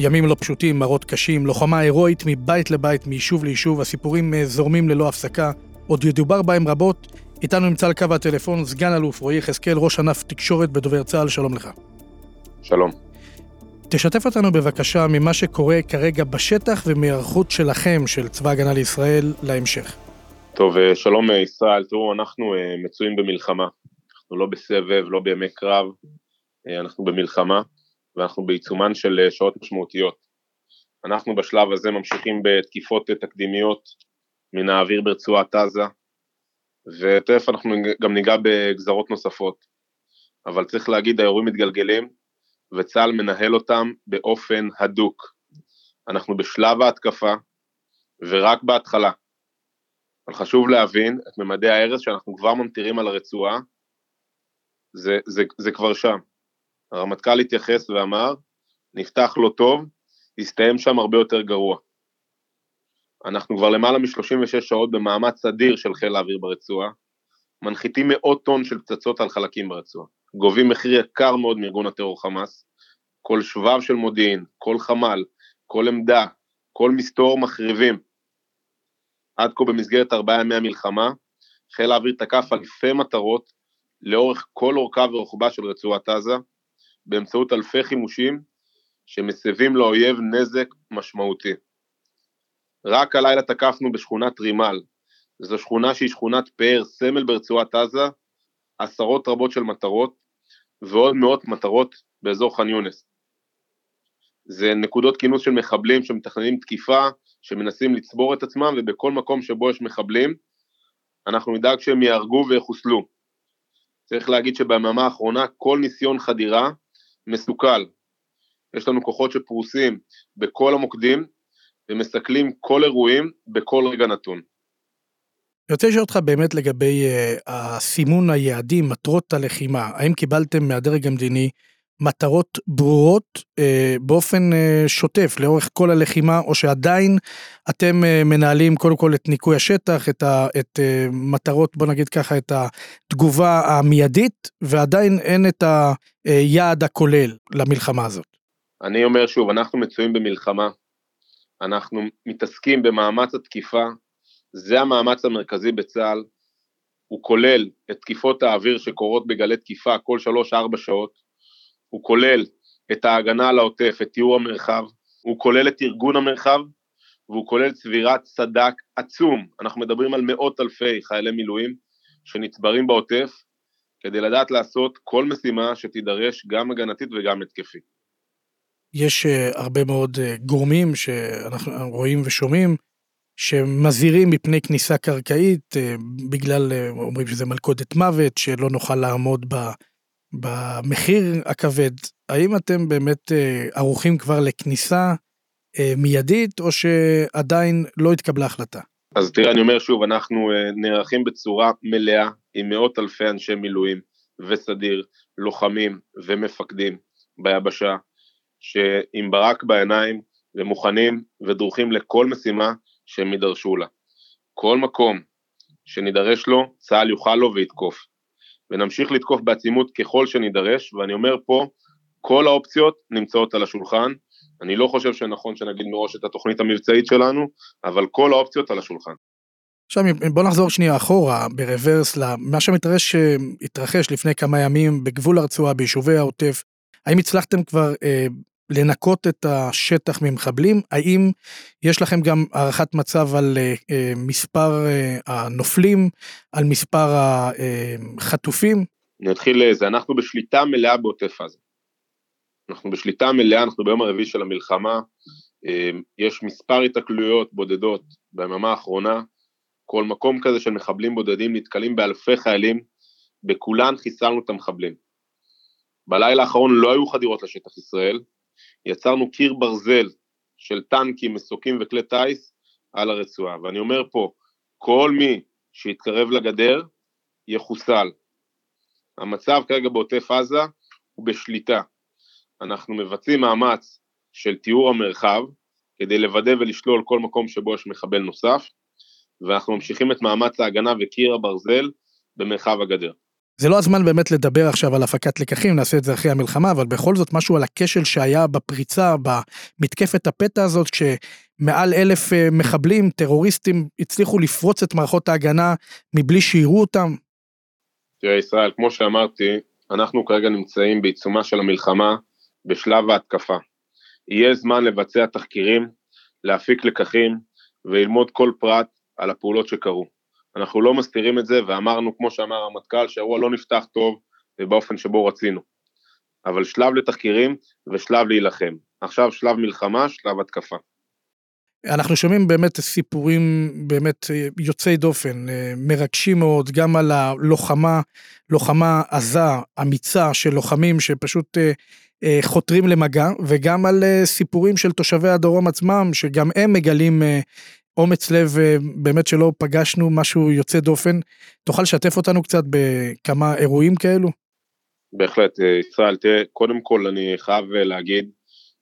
ימים לא פשוטים, מראות קשים, לוחמה הירואית מבית לבית, מיישוב ליישוב, הסיפורים אה, זורמים ללא הפסקה, עוד ידובר בהם רבות. איתנו נמצא על קו הטלפון סגן אלוף רועי יחזקאל, ראש ענף תקשורת בדובר צה"ל, שלום לך. שלום. תשתף אותנו בבקשה ממה שקורה כרגע בשטח ומהיערכות שלכם, של צבא הגנה לישראל, להמשך. טוב, אה, שלום אה, ישראל, תראו, אנחנו מצויים במלחמה. אנחנו לא בסבב, לא בימי קרב, אנחנו במלחמה. ואנחנו בעיצומן של אה, שעות משמעותיות. אנחנו בשלב הזה ממשיכים בתקיפות תקדימיות מן האוויר ברצועת עזה, ותכף אנחנו גם ניגע בגזרות נוספות. אבל צריך להגיד, האירועים מתגלגלים, וצה"ל מנהל אותם באופן הדוק. אנחנו בשלב ההתקפה, ורק בהתחלה. אבל חשוב להבין את ממדי ההרס שאנחנו כבר ממטירים על הרצועה, זה, זה, זה כבר שם. הרמטכ"ל התייחס ואמר, נפתח לא טוב, יסתיים שם הרבה יותר גרוע. אנחנו כבר למעלה מ-36 שעות במאמץ אדיר של חיל האוויר ברצועה, מנחיתים מאות טון של פצצות על חלקים ברצועה, גובים מחיר יקר מאוד מארגון הטרור חמאס, כל שבב של מודיעין, כל חמ"ל, כל עמדה, כל מסתור מחריבים. עד כה במסגרת ארבעה ימי המלחמה, חיל האוויר תקף אלפי מטרות לאורך כל אורכה ורוחבה של רצועת עזה, באמצעות אלפי חימושים שמסבים לאויב נזק משמעותי. רק הלילה תקפנו בשכונת רימל, זו שכונה שהיא שכונת פאר, סמל ברצועת עזה, עשרות רבות של מטרות ועוד מאות מטרות באזור ח'אן יונס. זה נקודות כינוס של מחבלים שמתכננים תקיפה, שמנסים לצבור את עצמם, ובכל מקום שבו יש מחבלים, אנחנו נדאג שהם יהרגו ויחוסלו. צריך להגיד שביממה האחרונה כל ניסיון חדירה מסוכל. יש לנו כוחות שפרוסים בכל המוקדים ומסכלים כל אירועים בכל רגע נתון. אני רוצה לשאול אותך באמת לגבי uh, הסימון היעדים, מטרות הלחימה. האם קיבלתם מהדרג המדיני מטרות ברורות uh, באופן uh, שוטף לאורך כל הלחימה, או שעדיין אתם uh, מנהלים קודם כל את ניקוי השטח, את, ה, את uh, מטרות, בוא נגיד ככה, את התגובה המיידית, ועדיין אין את היעד הכולל למלחמה הזאת? אני אומר שוב, אנחנו מצויים במלחמה, אנחנו מתעסקים במאמץ התקיפה, זה המאמץ המרכזי בצה"ל, הוא כולל את תקיפות האוויר שקורות בגלי תקיפה כל 3-4 שעות, הוא כולל את ההגנה על העוטף, את תיאור המרחב, הוא כולל את ארגון המרחב, והוא כולל צבירת סד"כ עצום, אנחנו מדברים על מאות אלפי חיילי מילואים שנצברים בעוטף, כדי לדעת לעשות כל משימה שתידרש גם הגנתית וגם התקפית. יש uh, הרבה מאוד uh, גורמים שאנחנו רואים ושומעים שמזהירים מפני כניסה קרקעית uh, בגלל, אומרים שזה מלכודת מוות, שלא נוכל לעמוד ב... במחיר הכבד, האם אתם באמת אה, ערוכים כבר לכניסה אה, מיידית, או שעדיין לא התקבלה החלטה? אז תראה, אני אומר שוב, אנחנו אה, נערכים בצורה מלאה עם מאות אלפי אנשי מילואים וסדיר, לוחמים ומפקדים ביבשה, שעם ברק בעיניים ומוכנים ודרוכים לכל משימה שהם יידרשו לה. כל מקום שנידרש לו, צה"ל יוכל לו ויתקוף. ונמשיך לתקוף בעצימות ככל שנידרש, ואני אומר פה, כל האופציות נמצאות על השולחן, אני לא חושב שנכון שנגיד מראש את התוכנית המבצעית שלנו, אבל כל האופציות על השולחן. עכשיו בוא נחזור שנייה אחורה ברוורס למה שמתרחש התרחש לפני כמה ימים בגבול הרצועה ביישובי העוטף. האם הצלחתם כבר אה, לנקות את השטח ממחבלים? האם יש לכם גם הערכת מצב על uh, מספר uh, הנופלים, על מספר החטופים? אני אתחיל לזה, אנחנו בשליטה מלאה בעוטף עזה. אנחנו בשליטה מלאה, אנחנו ביום הרביעי של המלחמה, יש מספר התקלויות בודדות ביממה האחרונה, כל מקום כזה של מחבלים בודדים נתקלים באלפי חיילים, בכולן חיסלנו את המחבלים. בלילה האחרון לא היו חדירות לשטח ישראל, יצרנו קיר ברזל של טנקים, מסוקים וכלי טיס, על הרצועה. ואני אומר פה, כל מי שיתקרב לגדר, יחוסל. המצב כרגע בעוטף עזה הוא בשליטה. אנחנו מבצעים מאמץ של תיאור המרחב, כדי לוודא ולשלול כל מקום שבו יש מחבל נוסף, ואנחנו ממשיכים את מאמץ ההגנה וקיר הברזל במרחב הגדר. זה לא הזמן באמת לדבר עכשיו על הפקת לקחים, נעשה את זה אחרי המלחמה, אבל בכל זאת משהו על הכשל שהיה בפריצה, במתקפת הפתע הזאת, כשמעל אלף אה, מחבלים, טרוריסטים, הצליחו לפרוץ את מערכות ההגנה מבלי שיראו אותם. תראה, ישראל, כמו שאמרתי, אנחנו כרגע נמצאים בעיצומה של המלחמה בשלב ההתקפה. יהיה זמן לבצע תחקירים, להפיק לקחים וללמוד כל פרט על הפעולות שקרו. אנחנו לא מסתירים את זה, ואמרנו, כמו שאמר הרמטכ"ל, שהאירוע לא נפתח טוב ובאופן שבו רצינו. אבל שלב לתחקירים ושלב להילחם. עכשיו שלב מלחמה, שלב התקפה. אנחנו שומעים באמת סיפורים באמת יוצאי דופן, מרגשים מאוד, גם על הלוחמה, לוחמה עזה, אמיצה של לוחמים שפשוט אה, חותרים למגע, וגם על אה, סיפורים של תושבי הדרום עצמם, שגם הם מגלים אה, אומץ לב באמת שלא פגשנו משהו יוצא דופן. תוכל לשתף אותנו קצת בכמה אירועים כאלו? בהחלט, ישראל, תראה, קודם כל אני חייב להגיד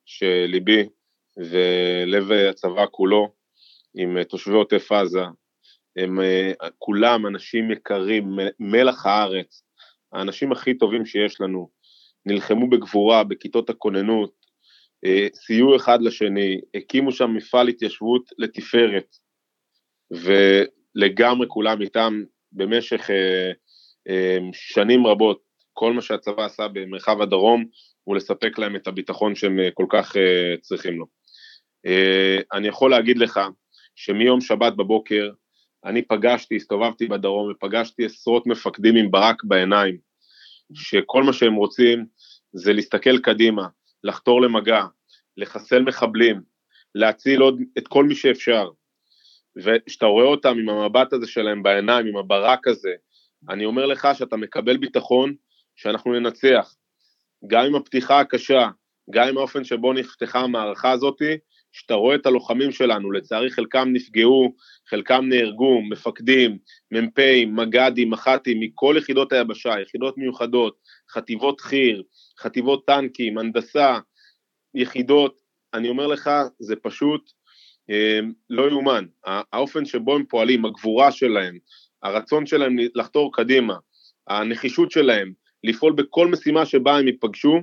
שליבי ולב הצבא כולו עם תושבי עוטף עזה, הם כולם אנשים יקרים, מלח הארץ, האנשים הכי טובים שיש לנו, נלחמו בגבורה בכיתות הכוננות, אה, סייעו אחד לשני, הקימו שם מפעל התיישבות לתפארת, ולגמרי כולם איתם במשך אה, אה, שנים רבות, כל מה שהצבא עשה במרחב הדרום הוא לספק להם את הביטחון שהם כל כך צריכים לו. אני יכול להגיד לך שמיום שבת בבוקר אני פגשתי, הסתובבתי בדרום ופגשתי עשרות מפקדים עם ברק בעיניים, שכל מה שהם רוצים זה להסתכל קדימה, לחתור למגע, לחסל מחבלים, להציל עוד את כל מי שאפשר. וכשאתה רואה אותם עם המבט הזה שלהם בעיניים, עם הברק הזה, אני אומר לך שאתה מקבל ביטחון שאנחנו ננצח. גם עם הפתיחה הקשה, גם עם האופן שבו נפתחה המערכה הזאתי, שאתה רואה את הלוחמים שלנו, לצערי חלקם נפגעו, חלקם נהרגו, מפקדים, מ"פים, מג"דים, מח"טים, מכל יחידות היבשה, יחידות מיוחדות, חטיבות חי"ר, חטיבות טנקים, הנדסה, יחידות, אני אומר לך, זה פשוט אה, לא יאומן. האופן שבו הם פועלים, הגבורה שלהם, הרצון שלהם לחתור קדימה, הנחישות שלהם לפעול בכל משימה שבה הם ייפגשו,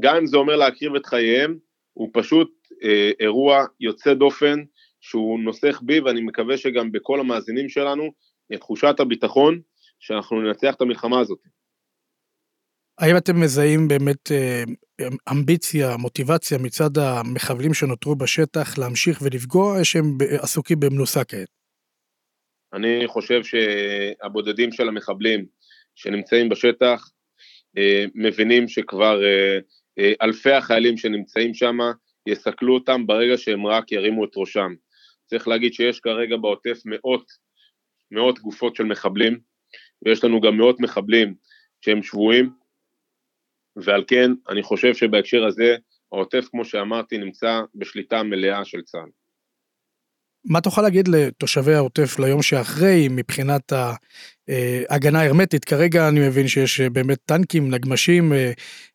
גם אם זה אומר להקריב את חייהם, הוא פשוט אה, אירוע יוצא דופן שהוא נוסך בי, ואני מקווה שגם בכל המאזינים שלנו, את תחושת הביטחון שאנחנו ננצח את המלחמה הזאת. האם אתם מזהים באמת אה, אמביציה, מוטיבציה מצד המחבלים שנותרו בשטח להמשיך ולפגוע, או שהם עסוקים במנוסה כעת? אני חושב שהבודדים של המחבלים שנמצאים בשטח אה, מבינים שכבר אה, אלפי החיילים שנמצאים שם יסכלו אותם ברגע שהם רק ירימו את ראשם. צריך להגיד שיש כרגע בעוטף מאות, מאות גופות של מחבלים, ויש לנו גם מאות מחבלים שהם שבויים, ועל כן אני חושב שבהקשר הזה העוטף, כמו שאמרתי, נמצא בשליטה מלאה של צה"ל. מה תוכל להגיד לתושבי העוטף ליום שאחרי מבחינת ההגנה ההרמטית? כרגע אני מבין שיש באמת טנקים, נגמשים, אה,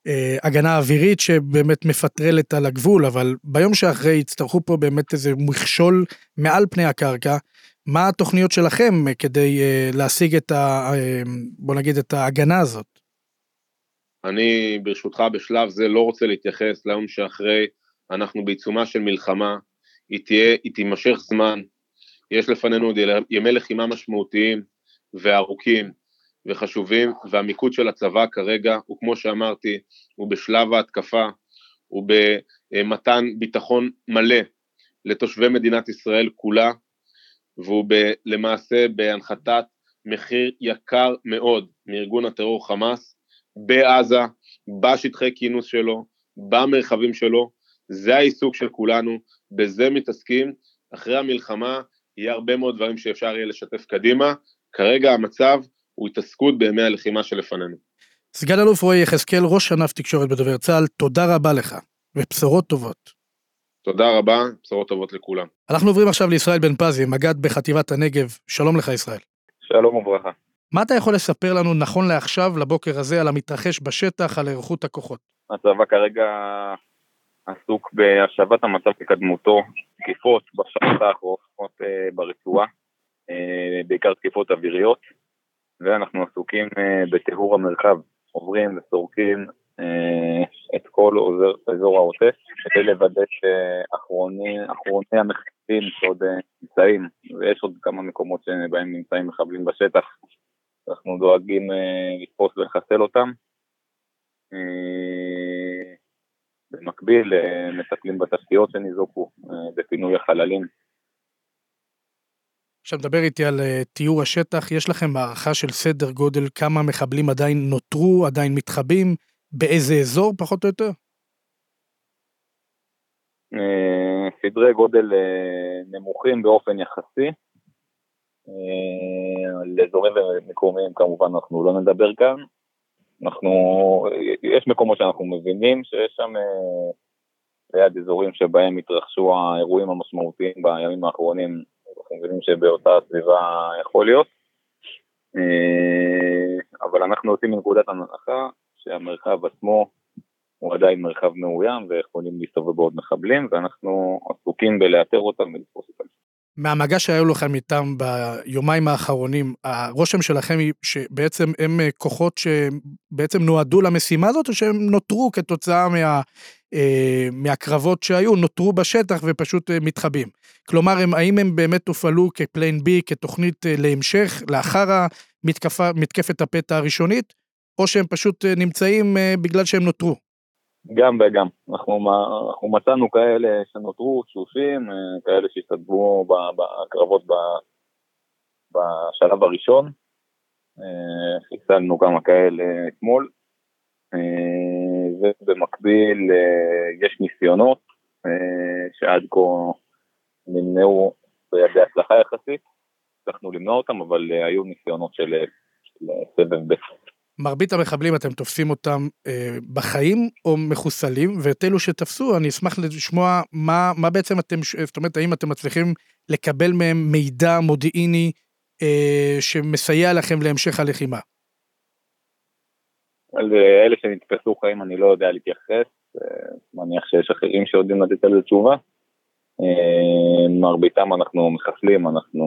אה, הגנה אווירית שבאמת מפטרלת על הגבול, אבל ביום שאחרי יצטרכו פה באמת איזה מכשול מעל פני הקרקע. מה התוכניות שלכם כדי אה, להשיג את ה... בוא נגיד את ההגנה הזאת? אני ברשותך בשלב זה לא רוצה להתייחס ליום שאחרי, אנחנו בעיצומה של מלחמה, היא תהיה, היא תימשך זמן, יש לפנינו עוד ימי לחימה משמעותיים וארוכים וחשובים, והמיקוד של הצבא כרגע הוא כמו שאמרתי, הוא בשלב ההתקפה, הוא במתן ביטחון מלא לתושבי מדינת ישראל כולה, והוא ב, למעשה בהנחתת מחיר יקר מאוד מארגון הטרור חמאס בעזה, בשטחי כינוס שלו, במרחבים שלו, זה העיסוק של כולנו, בזה מתעסקים, אחרי המלחמה יהיה הרבה מאוד דברים שאפשר יהיה לשתף קדימה, כרגע המצב הוא התעסקות בימי הלחימה שלפנינו. סגן אלוף רועי יחזקאל, ראש ענף תקשורת בדובר צה"ל, תודה רבה לך, ובשורות טובות. תודה רבה, בשורות טובות לכולם. אנחנו עוברים עכשיו לישראל בן פזי, מג"ד בחטיבת הנגב. שלום לך ישראל. שלום וברכה. מה אתה יכול לספר לנו נכון לעכשיו, לבוקר הזה, על המתרחש בשטח, על היערכות הכוחות? הצבא כרגע עסוק בהשבת המצב לקדמותו, תקיפות בשעות האחרונות אה, ברצועה, אה, בעיקר תקיפות אוויריות, ואנחנו עסוקים אה, בטיהור המרחב, עוברים וסורקים את כל אזור, אזור העוטף, כדי לוודא שאחרוני המחבלים שעוד נמצאים, ויש עוד כמה מקומות שבהם נמצאים מחבלים בשטח, אנחנו דואגים לתפוס ולחסל אותם. במקביל מטפלים בתשתיות שניזוקו, בפינוי החללים. עכשיו מדבר איתי על תיאור השטח, יש לכם הערכה של סדר גודל כמה מחבלים עדיין נותרו, עדיין מתחבאים, באיזה אזור פחות או יותר? אה, סדרי גודל אה, נמוכים באופן יחסי. אה, על אזורים ומקומיים כמובן אנחנו לא נדבר כאן. אנחנו, יש מקומות שאנחנו מבינים שיש שם ליד אזורים שבהם התרחשו האירועים המשמעותיים בימים האחרונים, אנחנו מבינים שבאותה סביבה יכול להיות. אבל אנחנו יוצאים מנקודת הנחה שהמרחב עצמו הוא עדיין מרחב מאוים ויכולים להסתובב בעוד מחבלים, ואנחנו עסוקים בלאתר אותם ולתפוס אותם. מהמגע שהיו לכם איתם ביומיים האחרונים, הרושם שלכם היא שבעצם הם כוחות שבעצם נועדו למשימה הזאת, או שהם נותרו כתוצאה מה, אה, מהקרבות שהיו, נותרו בשטח ופשוט אה, מתחבאים? כלומר, הם, האם הם באמת הופעלו כפליין בי, כתוכנית אה, להמשך, לאחר המתקפת הפתע הראשונית, או שהם פשוט אה, נמצאים אה, בגלל שהם נותרו? גם וגם. אנחנו, אנחנו מצאנו כאלה שנותרו תשושים, אה, כאלה שהסתדרו בקרבות בשלב הראשון. חיסלנו כמה כאלה אתמול. ובמקביל יש ניסיונות שעד כה נמנעו בידי הצלחה יחסית. הצלחנו למנוע אותם, אבל היו ניסיונות של, של סבב ב'. מרבית המחבלים אתם תופסים אותם אה, בחיים או מחוסלים, ואת אלו שתפסו, אני אשמח לשמוע מה, מה בעצם אתם, זאת אומרת, האם אתם מצליחים לקבל מהם מידע מודיעיני אה, שמסייע לכם להמשך הלחימה? על אה, אלה שנתפסו חיים אני לא יודע להתייחס, אה, מניח שיש אחרים שיודעים לתת על זה תשובה. אה, מרביתם אנחנו מחסלים, אנחנו,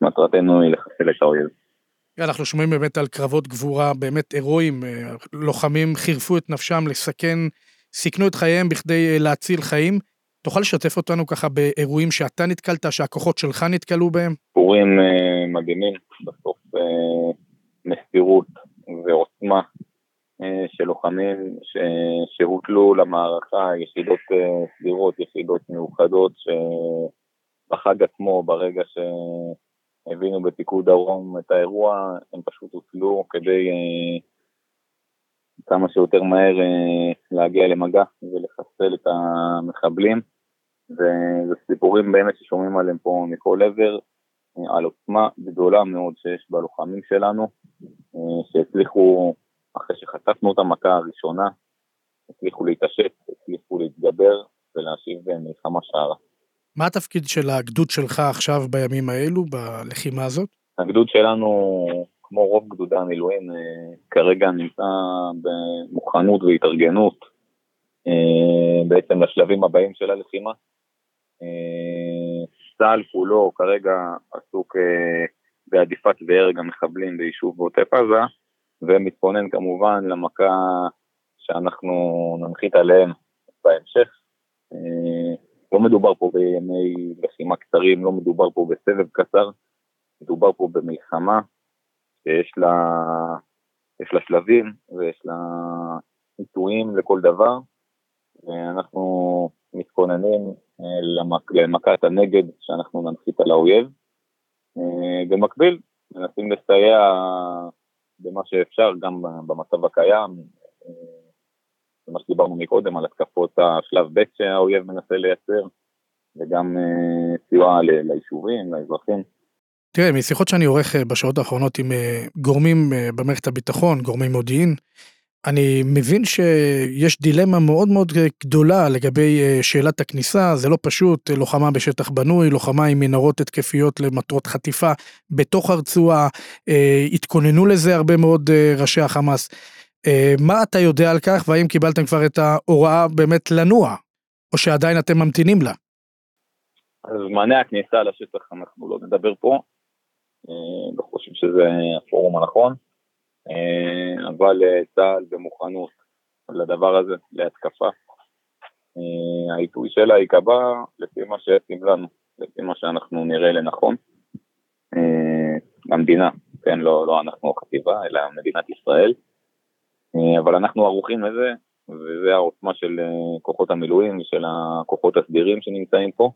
מטרתנו היא לחסל את האויב. אנחנו שומעים באמת על קרבות גבורה באמת הירואיים, אה, לוחמים חירפו את נפשם לסכן, סיכנו את חייהם בכדי אה, להציל חיים. תוכל לשתף אותנו ככה באירועים שאתה נתקלת, שהכוחות שלך נתקלו בהם? סיפורים אה, מדהימים, בסוף מסירות ועוצמה של לוחמים. שהוטלו למערכה, יחידות סדירות, יחידות מיוחדות, שבחג עצמו, ברגע ש... הבינו בפיקוד דרום את האירוע, הם פשוט הוטלו כדי אה, כמה שיותר מהר אה, להגיע למגע ולחסל את המחבלים. וזה סיפורים באמת ששומעים עליהם פה מכל עבר, אה, על עוצמה גדולה מאוד שיש בלוחמים שלנו, שהצליחו, אחרי שחטפנו את המכה הראשונה, הצליחו להתעשת, הצליחו להתגבר ולהשיב מלחמה שערה. מה התפקיד של הגדוד שלך עכשיו בימים האלו, בלחימה הזאת? הגדוד שלנו, כמו רוב גדודי המילואים, אה, כרגע נמצא במוכנות והתארגנות אה, בעצם לשלבים הבאים של הלחימה. אה, צה"ל כולו כרגע עסוק בעדיפת והרג המחבלים ביישוב בעוטף עזה, ומתכונן כמובן למכה שאנחנו ננחית עליהם בהמשך. מדובר פה בימי לחימה קצרים, לא מדובר פה בסבב קצר, מדובר פה במלחמה שיש לה, לה שלבים ויש לה עיתויים לכל דבר, ואנחנו מתכוננים אה, למק, למכת הנגד שאנחנו ננחית על האויב. אה, במקביל, מנסים לסייע במה שאפשר, גם במצב הקיים, אה, זה מה שדיברנו מקודם, על התקפות השלב ב' שהאויב מנסה לייצר, וגם אה, סיוע ליישובים, לאזרחים. תראה, משיחות שאני עורך אה, בשעות האחרונות עם אה, גורמים במערכת הביטחון, גורמי מודיעין, אני מבין שיש דילמה מאוד מאוד גדולה לגבי שאלת הכניסה, זה לא פשוט, לוחמה בשטח בנוי, לוחמה עם מנהרות התקפיות למטרות חטיפה בתוך הרצועה, התכוננו לזה הרבה מאוד ראשי החמאס. מה אתה יודע על כך, והאם קיבלתם כבר את ההוראה באמת לנוע, או שעדיין אתם ממתינים לה? זמני הכניסה לשטח אנחנו לא נדבר פה, לא חושב שזה הפורום הנכון. אה, אבל אה, צה"ל במוכנות לדבר הזה, להתקפה. אה, העיתוי שלה ייקבע לפי מה שיתאים לנו, לפי מה שאנחנו נראה לנכון. המדינה, כן, לא, לא אנחנו החטיבה, אלא מדינת ישראל. אבל אנחנו ערוכים לזה, וזה העוצמה של כוחות המילואים ושל הכוחות הסדירים שנמצאים פה.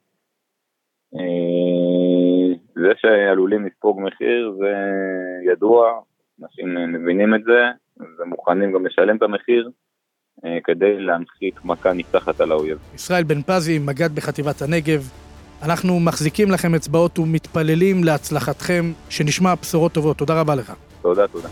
זה שעלולים לספוג מחיר זה ידוע, אנשים אה, מבינים את זה ומוכנים גם לשלם את המחיר אה, כדי להנחית מכה ניצחת על האויב. ישראל בן פזי, מג"ד בחטיבת הנגב, אנחנו מחזיקים לכם אצבעות ומתפללים להצלחתכם, שנשמע בשורות טובות. תודה רבה לך. תודה, תודה.